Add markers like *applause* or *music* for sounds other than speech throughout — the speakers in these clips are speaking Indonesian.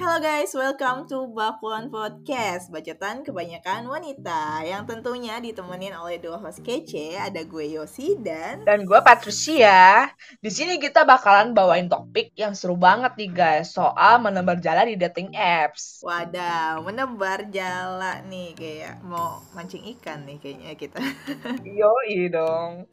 Hello guys, welcome to Bakwan Podcast. Bacotan kebanyakan wanita Yang tentunya ditemenin oleh dua host kece Ada gue Yosi dan Dan gue Patricia. Di sini kita bakalan bawain topik yang seru banget nih guys Soal menebar jala di dating apps. Wadaw, menebar jala nih Kayak mau mancing ikan nih kayaknya kita. Yoi dong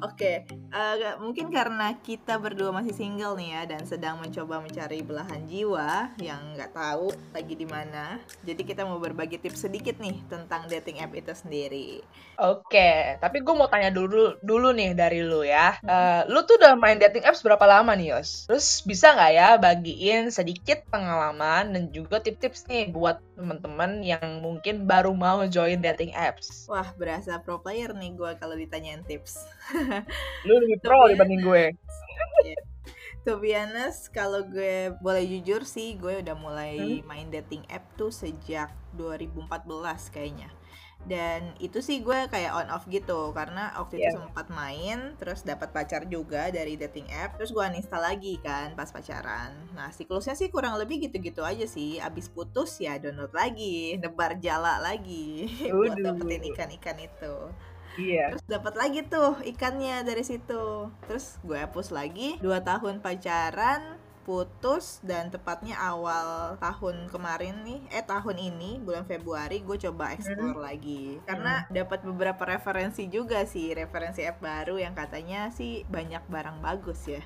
Oke, uh, mungkin karena kita berdua masih single nih ya dan sedang mencoba mencari belahan jiwa yang nggak tahu lagi di mana. Jadi kita mau berbagi tips sedikit nih tentang dating app itu sendiri. Oke, tapi gue mau tanya dulu dulu nih dari lu ya. Uh, lu tuh udah main dating apps berapa lama nih Yos? Terus bisa nggak ya bagiin sedikit pengalaman dan juga tips-tips nih buat teman-teman yang mungkin baru mau join dating apps? Wah, berasa pro player nih gue kalau ditanyain tips. *laughs* *laughs* lu lebih pro dibanding gue yeah. To be honest, kalau gue boleh jujur sih, gue udah mulai hmm? main dating app tuh sejak 2014 kayaknya. Dan itu sih gue kayak on off gitu karena waktu yeah. itu iya. sempat main, terus dapat pacar juga dari dating app, terus gue uninstall lagi kan pas pacaran. Nah siklusnya sih kurang lebih gitu-gitu aja sih. Abis putus ya download lagi, nebar jala lagi *laughs* buat dapetin ikan-ikan itu. Iya. Terus dapat lagi tuh ikannya dari situ. Terus gue hapus lagi dua tahun pacaran putus dan tepatnya awal tahun kemarin nih eh tahun ini bulan Februari gue coba explore hmm. lagi karena hmm. dapat beberapa referensi juga sih referensi app baru yang katanya sih banyak barang bagus ya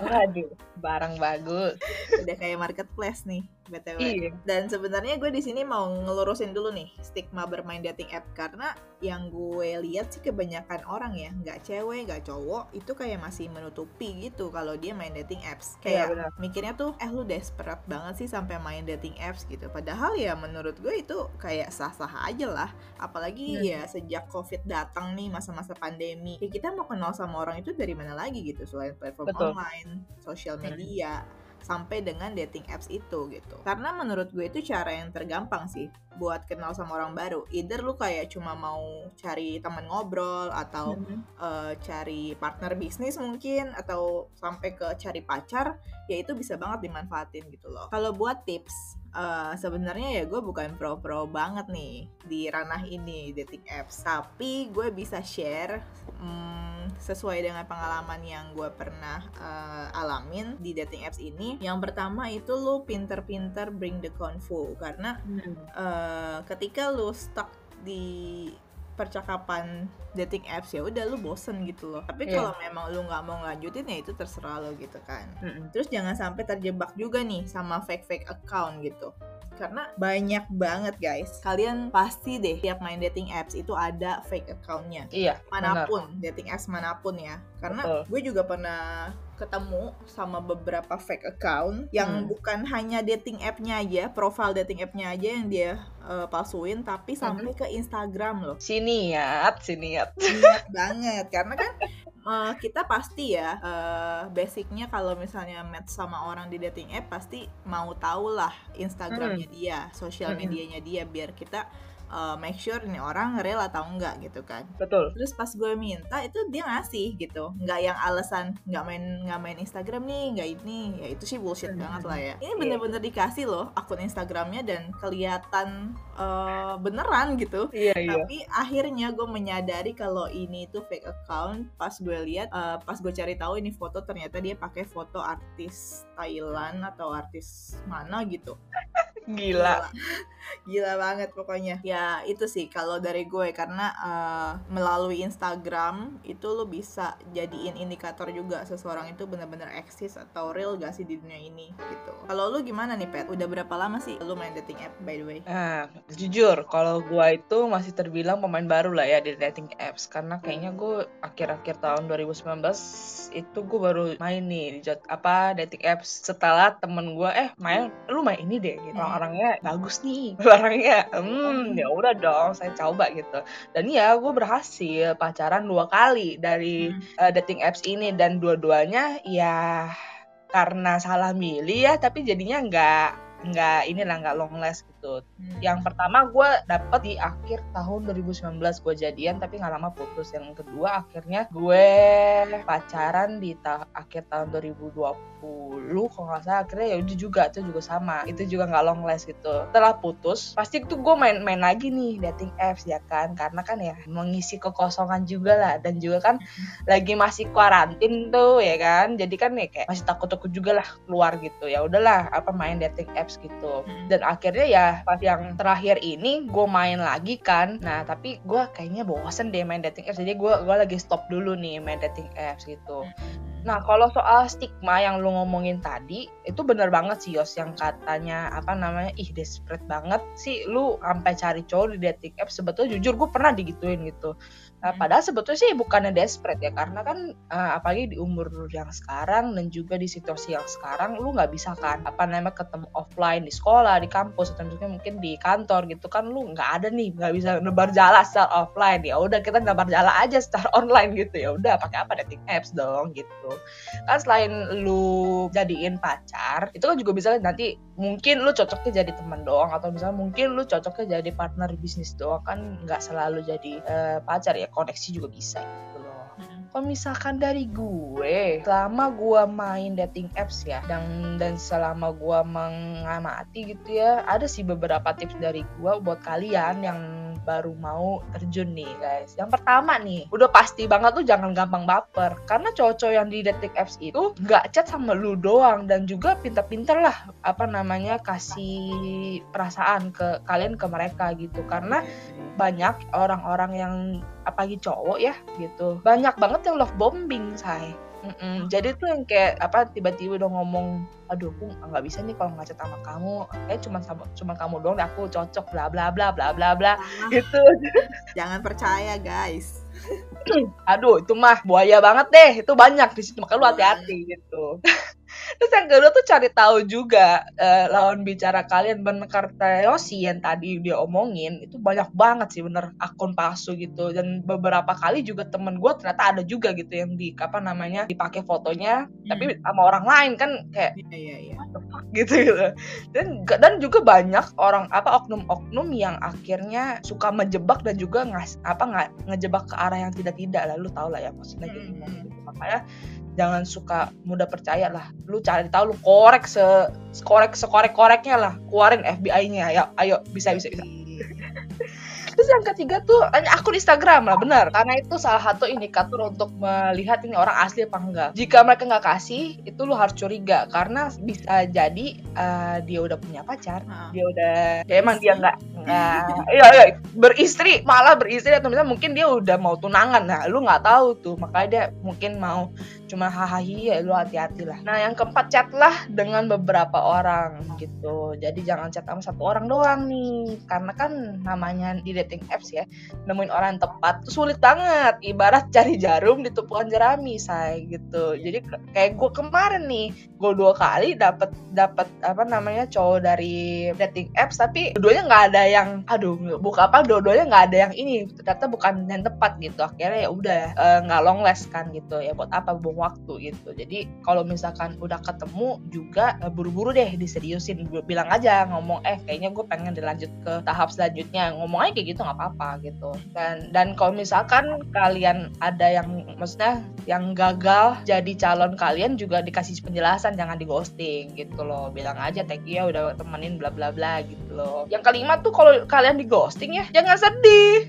waduh barang bagus *laughs* udah kayak marketplace nih btw. Iya. Dan sebenarnya gue di sini mau ngelurusin dulu nih stigma bermain dating app karena yang gue lihat sih kebanyakan orang ya nggak cewek nggak cowok itu kayak masih menutupi gitu kalau dia main dating apps iya, kayak iya, mikirnya tuh eh lu desperate banget sih sampai main dating apps gitu padahal ya menurut gue itu kayak sah-sah aja lah apalagi hmm. ya sejak covid datang nih masa-masa pandemi ya kita mau kenal sama orang itu dari mana lagi gitu selain platform Betul. online sosial media hmm sampai dengan dating apps itu gitu. Karena menurut gue itu cara yang tergampang sih buat kenal sama orang baru. Either lu kayak cuma mau cari teman ngobrol atau mm-hmm. uh, cari partner bisnis mungkin atau sampai ke cari pacar, ya itu bisa banget dimanfaatin gitu loh. Kalau buat tips, uh, sebenarnya ya gue bukan pro-pro banget nih di ranah ini dating apps, tapi gue bisa share. Hmm, sesuai dengan pengalaman yang gue pernah uh, alamin di dating apps ini. Yang pertama itu lu pinter-pinter bring the convo karena hmm. uh, ketika lu stuck di percakapan dating apps ya udah lu bosen gitu loh tapi yeah. kalau memang lu nggak mau lanjutin ya itu terserah lo gitu kan mm -hmm. terus jangan sampai terjebak juga nih sama fake fake account gitu karena banyak banget guys kalian pasti deh tiap main dating apps itu ada fake accountnya iya mana pun benar. dating apps mana pun ya karena Betul. gue juga pernah ketemu sama beberapa fake account yang hmm. bukan hanya dating appnya aja profile dating appnya aja yang dia uh, palsuin tapi sampai hmm. ke Instagram loh sini ya sini ya banget karena kan uh, kita pasti ya uh, basicnya kalau misalnya match sama orang di dating app pasti mau tahu lah Instagramnya hmm. dia, sosial hmm. medianya dia biar kita uh, make sure ini orang real atau enggak gitu kan. Betul. Terus pas gue minta itu dia ngasih gitu. Nggak yang alasan nggak main nggak main Instagram nih nggak ini. Ya itu sih bullshit hmm. banget lah ya. Ini iya. bener-bener dikasih loh akun Instagramnya dan kelihatan uh, beneran gitu. Iya, iya. tapi akhirnya gue menyadari kalau ini tuh fake account. Pas gue lihat uh, pas gue cari tahu ini foto ternyata dia pakai foto artis Thailand atau artis mana gitu gila. *laughs* Gila banget pokoknya. Ya itu sih kalau dari gue karena uh, melalui Instagram itu lo bisa jadiin indikator juga seseorang itu benar-benar eksis atau real gak sih di dunia ini gitu. Kalau lo gimana nih pet? Udah berapa lama sih lo main dating app by the way? Ah jujur kalau gue itu masih terbilang pemain baru lah ya di dating apps. Karena kayaknya gue akhir-akhir tahun 2019 itu gue baru main nih di apa dating apps. Setelah temen gue eh main lu main ini deh gitu hmm orangnya bagus nih. *laughs* Orangnya hmm ya udah dong saya coba gitu. Dan ya gue berhasil pacaran dua kali dari hmm. uh, dating apps ini. Dan dua-duanya ya karena salah milih ya tapi jadinya nggak nggak inilah nggak long last gitu. Hmm. Yang pertama gue dapet di akhir tahun 2019 gue jadian tapi nggak lama putus. Yang kedua akhirnya gue pacaran di ta akhir tahun 2020 kalau nggak salah akhirnya ya udah juga itu juga sama. Itu juga nggak long last gitu. Setelah putus pasti tuh gue main-main lagi nih dating apps ya kan? Karena kan ya mengisi kekosongan juga lah. Dan juga kan lagi masih kuarantin tuh ya kan? Jadi kan ya kayak masih takut-takut juga lah keluar gitu. Ya udahlah apa main dating apps gitu. Dan akhirnya ya pas yang terakhir ini gue main lagi kan. Nah tapi gue kayaknya bosen deh main dating apps. Jadi gue gue lagi stop dulu nih main dating apps gitu Nah, kalau soal stigma yang lu ngomongin tadi, itu bener banget sih Yos yang katanya apa namanya, ih desperate banget sih lu sampai cari cowok di dating app. Sebetulnya jujur gue pernah digituin gitu. Nah, padahal sebetulnya sih bukannya desperate ya, karena kan uh, apalagi di umur yang sekarang dan juga di situasi yang sekarang, lu nggak bisa kan apa namanya ketemu offline di sekolah, di kampus, atau mungkin di kantor gitu kan, lu nggak ada nih, nggak bisa nebar jala secara offline. Ya udah kita nebar jala aja secara *laughs* online gitu ya. Udah pakai apa dating apps dong gitu. Kan selain lu jadiin pacar, itu kan juga bisa nanti mungkin lu cocoknya jadi teman doang atau misalnya mungkin lu cocoknya jadi partner bisnis doang kan nggak selalu jadi uh, pacar ya koneksi juga bisa gitu loh. Kalau misalkan dari gue selama gue main dating apps ya dan dan selama gue mengamati gitu ya ada sih beberapa tips dari gue buat kalian yang baru mau terjun nih guys. Yang pertama nih udah pasti banget tuh jangan gampang baper. Karena cowok-cowok yang di dating apps itu nggak chat sama lu doang dan juga pinter-pinter lah apa namanya kasih perasaan ke kalian ke mereka gitu. Karena banyak orang-orang yang apalagi cowok ya gitu. Banyak banget yang love bombing say Mm-mm. Jadi tuh yang kayak apa tiba-tiba udah ngomong, aduh aku nggak bisa nih kalau ngechat sama kamu, kayak cuma sama cuma kamu doang, aku cocok bla bla bla bla bla bla gitu. *laughs* Jangan percaya guys. *clears throat* aduh itu mah buaya banget deh, itu banyak di situ makanya lu hati-hati gitu. *laughs* Terus yang kedua tuh cari tahu juga uh, lawan bicara kalian bener kata Yosi yang tadi dia omongin itu banyak banget sih bener akun palsu gitu dan beberapa kali juga temen gue ternyata ada juga gitu yang di apa namanya dipakai fotonya hmm. tapi sama orang lain kan kayak iya, iya, iya. gitu gitu dan dan juga banyak orang apa oknum-oknum yang akhirnya suka menjebak dan juga ngas apa nggak ngejebak ke arah yang tidak tidak lalu tau lah ya maksudnya hmm. gitu. makanya jangan suka mudah percaya lah. Lu cari tahu lu korek se korek sekorek koreknya lah. Keluarin FBI-nya ya ayo bisa bisa bisa. *laughs* Terus yang ketiga tuh akun Instagram lah benar. Karena itu salah satu indikator untuk melihat ini orang asli apa enggak. Jika mereka nggak kasih itu lu harus curiga. Karena bisa jadi uh, dia udah punya pacar, nah. dia udah ya emang dia nggak Nah, iya, iya beristri malah beristri atau misalnya mungkin dia udah mau tunangan. Nah lu nggak tahu tuh makanya dia mungkin mau cuma hahaha ya lu hati-hati lah. Nah yang keempat chat lah dengan beberapa orang gitu. Jadi jangan chat sama satu orang doang nih karena kan namanya di dating apps ya nemuin orang yang tepat tuh sulit banget. Ibarat cari jarum di tumpukan jerami say gitu. Jadi kayak gue kemarin nih gue dua kali dapat dapat apa namanya cowok dari dating apps tapi keduanya nggak ada yang yang aduh buka apa dua-duanya nggak ada yang ini. Ternyata bukan yang tepat gitu. Akhirnya ya udah eh, nggak long last kan gitu. Ya buat apa buang waktu gitu. Jadi kalau misalkan udah ketemu juga uh, buru-buru deh diseriusin. Bilang aja ngomong eh kayaknya gue pengen dilanjut ke tahap selanjutnya. Ngomong aja kayak gitu nggak apa-apa gitu. Dan dan kalau misalkan kalian ada yang maksudnya yang gagal jadi calon kalian juga dikasih penjelasan jangan di ghosting gitu loh. Bilang aja thank you ya udah temenin bla bla bla gitu loh. Yang kelima tuh kalau kalian di ghosting ya jangan sedih.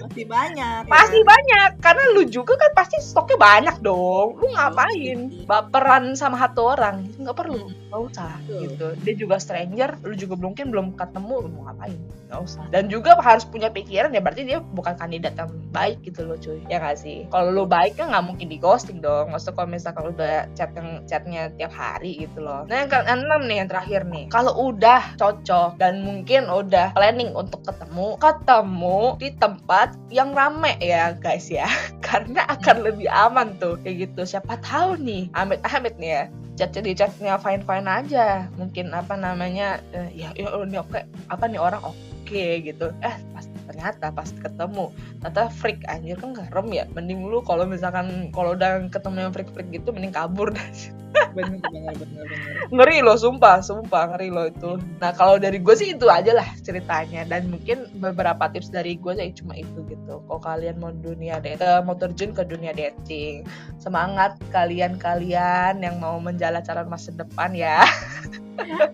Pasti banyak pasti ya. banyak karena lu juga kan pasti stoknya banyak dong. Lu ngapain baperan sama satu orang? Nggak perlu nggak usah gitu. Dia juga stranger lu juga mungkin belum ketemu lu mau ngapain? Nggak usah. Dan juga harus punya pikiran ya berarti dia bukan kandidat yang baik gitu loh cuy. Ya gak sih? Kalau lu baik kan nggak mungkin di ghosting dong. Maksudnya kalau misalkan udah chat yang chatnya tiap hari gitu loh. Nah yang keenam nih yang terakhir nih. Kalau udah cocok dan mungkin udah planning untuk ketemu ketemu di tempat yang rame ya guys ya. *laughs* Karena akan lebih aman tuh kayak gitu. Siapa tahu nih Amit Amit nih ya. Chat di chatnya fine fine aja. Mungkin apa namanya uh, ya, ya ini oke. Apa nih orang? Oke okay, gitu. Eh ternyata pas ketemu. Ternyata freak anjir kan garam ya? Mending lu kalau misalkan kalau udah ketemu yang freak freak gitu mending kabur. Dah *laughs* bener bener bener bener. Ngeri loh sumpah sumpah ngeri loh itu. Nah kalau dari gue sih itu aja lah ceritanya. Dan mungkin beberapa tips dari gue sih cuma itu gitu. Kalau kalian mau dunia dating mau terjun ke dunia dating semangat kalian-kalian yang mau menjalan calon masa depan ya.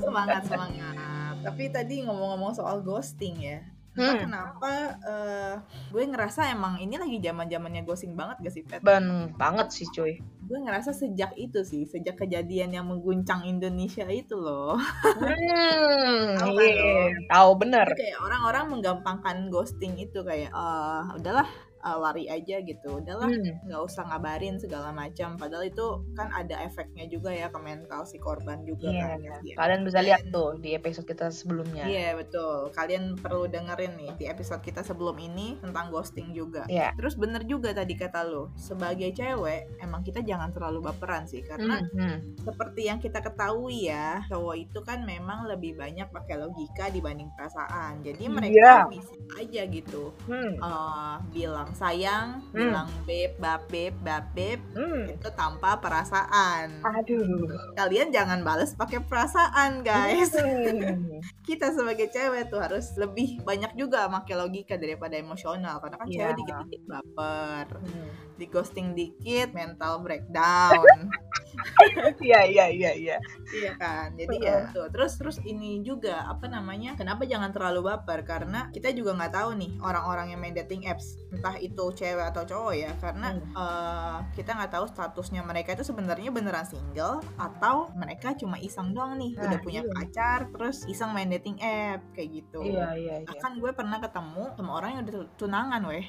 Semangat semangat. Tapi tadi ngomong-ngomong soal ghosting ya hmm. kenapa uh, gue ngerasa emang ini lagi zaman zamannya ghosting banget gak sih Pet? Ben banget sih cuy gue ngerasa sejak itu sih sejak kejadian yang mengguncang Indonesia itu loh hmm, tahu iya, tahu bener kayak orang-orang menggampangkan ghosting itu kayak uh, udahlah uh, lari aja gitu udahlah hmm. nggak hmm. usah ngabarin segala macam padahal itu kan ada efeknya juga ya ke mental si korban juga yeah, kan yeah. kalian bisa lihat tuh di episode kita sebelumnya iya yeah, betul kalian perlu dengerin nih di episode kita sebelum ini tentang ghosting juga yeah. terus bener juga tadi kata lo sebagai cewek emang kita jangan terlalu baperan sih karena hmm, hmm. seperti yang kita ketahui ya cowok itu kan memang lebih banyak pakai logika dibanding perasaan jadi mereka yeah. bisa aja gitu hmm. uh, bilang bilang sayang, hmm. bilang beb, bab beb, bab beb, hmm. itu tanpa perasaan. Aduh. Kalian jangan balas pakai perasaan, guys. Hmm. *laughs* Kita sebagai cewek tuh harus lebih banyak juga pakai logika daripada emosional karena kan yeah. cewek dikit-dikit baper. Hmm. Di ghosting dikit, mental breakdown. *laughs* Iya iya iya iya. Iya kan. Jadi ya tuh. Terus terus ini juga apa namanya? Kenapa jangan terlalu baper? Karena kita juga nggak tahu nih orang-orang yang main dating apps, entah itu cewek atau cowok ya. Karena hmm. uh, kita nggak tahu statusnya mereka itu sebenarnya beneran single atau mereka cuma iseng doang nih, nah, udah punya iya. pacar, terus iseng main dating app kayak gitu. Iya iya. iya. Kan gue pernah ketemu sama orang yang udah tunangan weh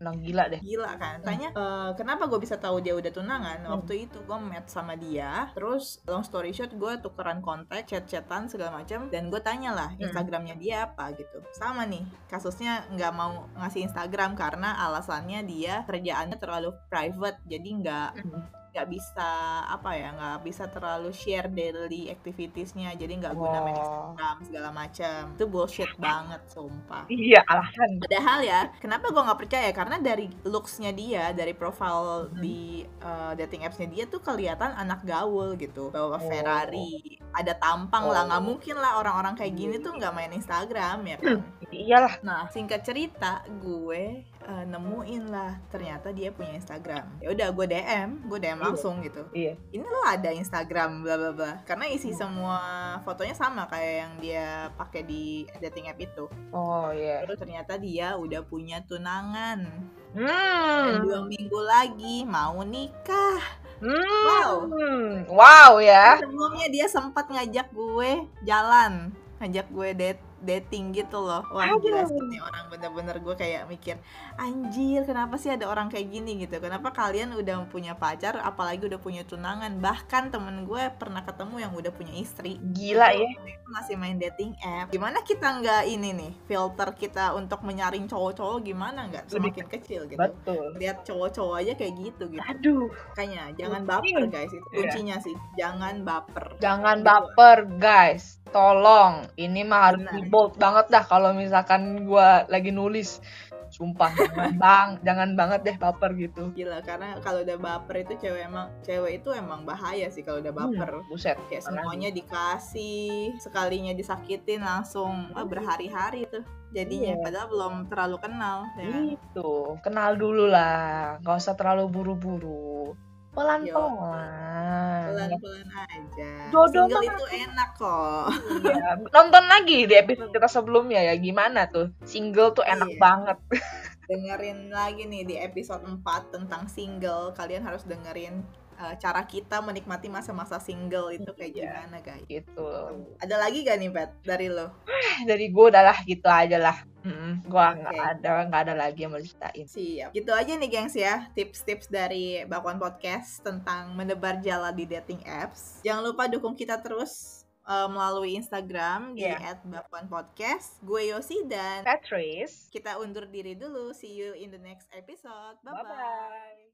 Nang gila deh. Gila kan. Tanya hmm. uh, kenapa gue bisa tahu dia udah tunangan? Hmm. Waktu itu gue match sama dia. Terus long story short gue tukeran kontak, chat-chatan segala macam dan gue tanya lah hmm. Instagramnya dia apa gitu. Sama nih kasusnya nggak mau ngasih Instagram karena alasannya dia kerjaannya terlalu private jadi nggak hmm nggak bisa apa ya nggak bisa terlalu share daily activitiesnya jadi nggak guna main Instagram segala macam itu bullshit banget sumpah iya alasan padahal ya kenapa gue nggak percaya karena dari looksnya dia dari profile hmm. di uh, dating appsnya dia tuh kelihatan anak gaul gitu bawa oh. Ferrari ada tampang oh. lah nggak oh. mungkin lah orang-orang kayak gini tuh nggak main Instagram ya kan iyalah nah singkat cerita gue uh, nemuin lah ternyata dia punya Instagram. Ya udah gue DM gue DM iya. langsung gitu. Iya. Ini lo ada Instagram bla bla bla. Karena isi hmm. semua fotonya sama kayak yang dia pakai di dating app itu. Oh iya. Terus ternyata dia udah punya tunangan. Hmm. dan dua minggu lagi mau nikah. Hmm. wow. Wow ya. Sebelumnya dia sempat ngajak gue jalan ngajak gue date dating gitu loh. Wah Aduh. gila sih nih orang. Bener-bener gue kayak mikir anjir kenapa sih ada orang kayak gini? Gitu. Kenapa kalian udah punya pacar apalagi udah punya tunangan? Bahkan temen gue pernah ketemu yang udah punya istri. Gila ya. masih main dating app. Gimana kita nggak ini nih filter kita untuk menyaring cowok-cowok gimana nggak? Semakin Lebih, kecil gitu. betul. Lihat cowok-cowok aja kayak gitu gitu. Aduh. Kayaknya jangan baper guys. Itu iya. kuncinya yeah. sih. Jangan baper. Jangan gitu. baper guys tolong. Ini mah harus di bold banget dah kalau misalkan gue lagi nulis. Sumpah jangan *laughs* bang jangan banget deh baper gitu. Gila karena kalau udah baper itu cewek emang cewek itu emang bahaya sih kalau udah hmm, baper. hmm, buset kayak semuanya dikasih sekalinya disakitin langsung oh, berhari-hari tuh. Jadinya yeah. padahal belum terlalu kenal ya. itu kenal dulu lah nggak usah terlalu buru-buru pelan-pelan. Pelan-pelan aja. Jodoh single itu enak kok. Iya. nonton lagi di episode kita sebelumnya ya. Gimana tuh? Single tuh enak iya. banget. Dengerin lagi nih di episode 4 tentang single. Kalian harus dengerin uh, cara kita menikmati masa-masa single itu kayak yeah. gimana guys gitu ada lagi gak nih Pet dari lo *sighs* dari gue udahlah gitu aja lah Mm, gua nggak okay. ada nggak ada lagi yang mau ceritain. Siap. Gitu aja nih gengs ya tips-tips dari Bakwan Podcast tentang menebar jala di dating apps. Jangan lupa dukung kita terus uh, melalui Instagram di yeah. @bakwanpodcast. Gue Yosi dan Patrice. Kita undur diri dulu. See you in the next episode. Bye bye. bye, -bye.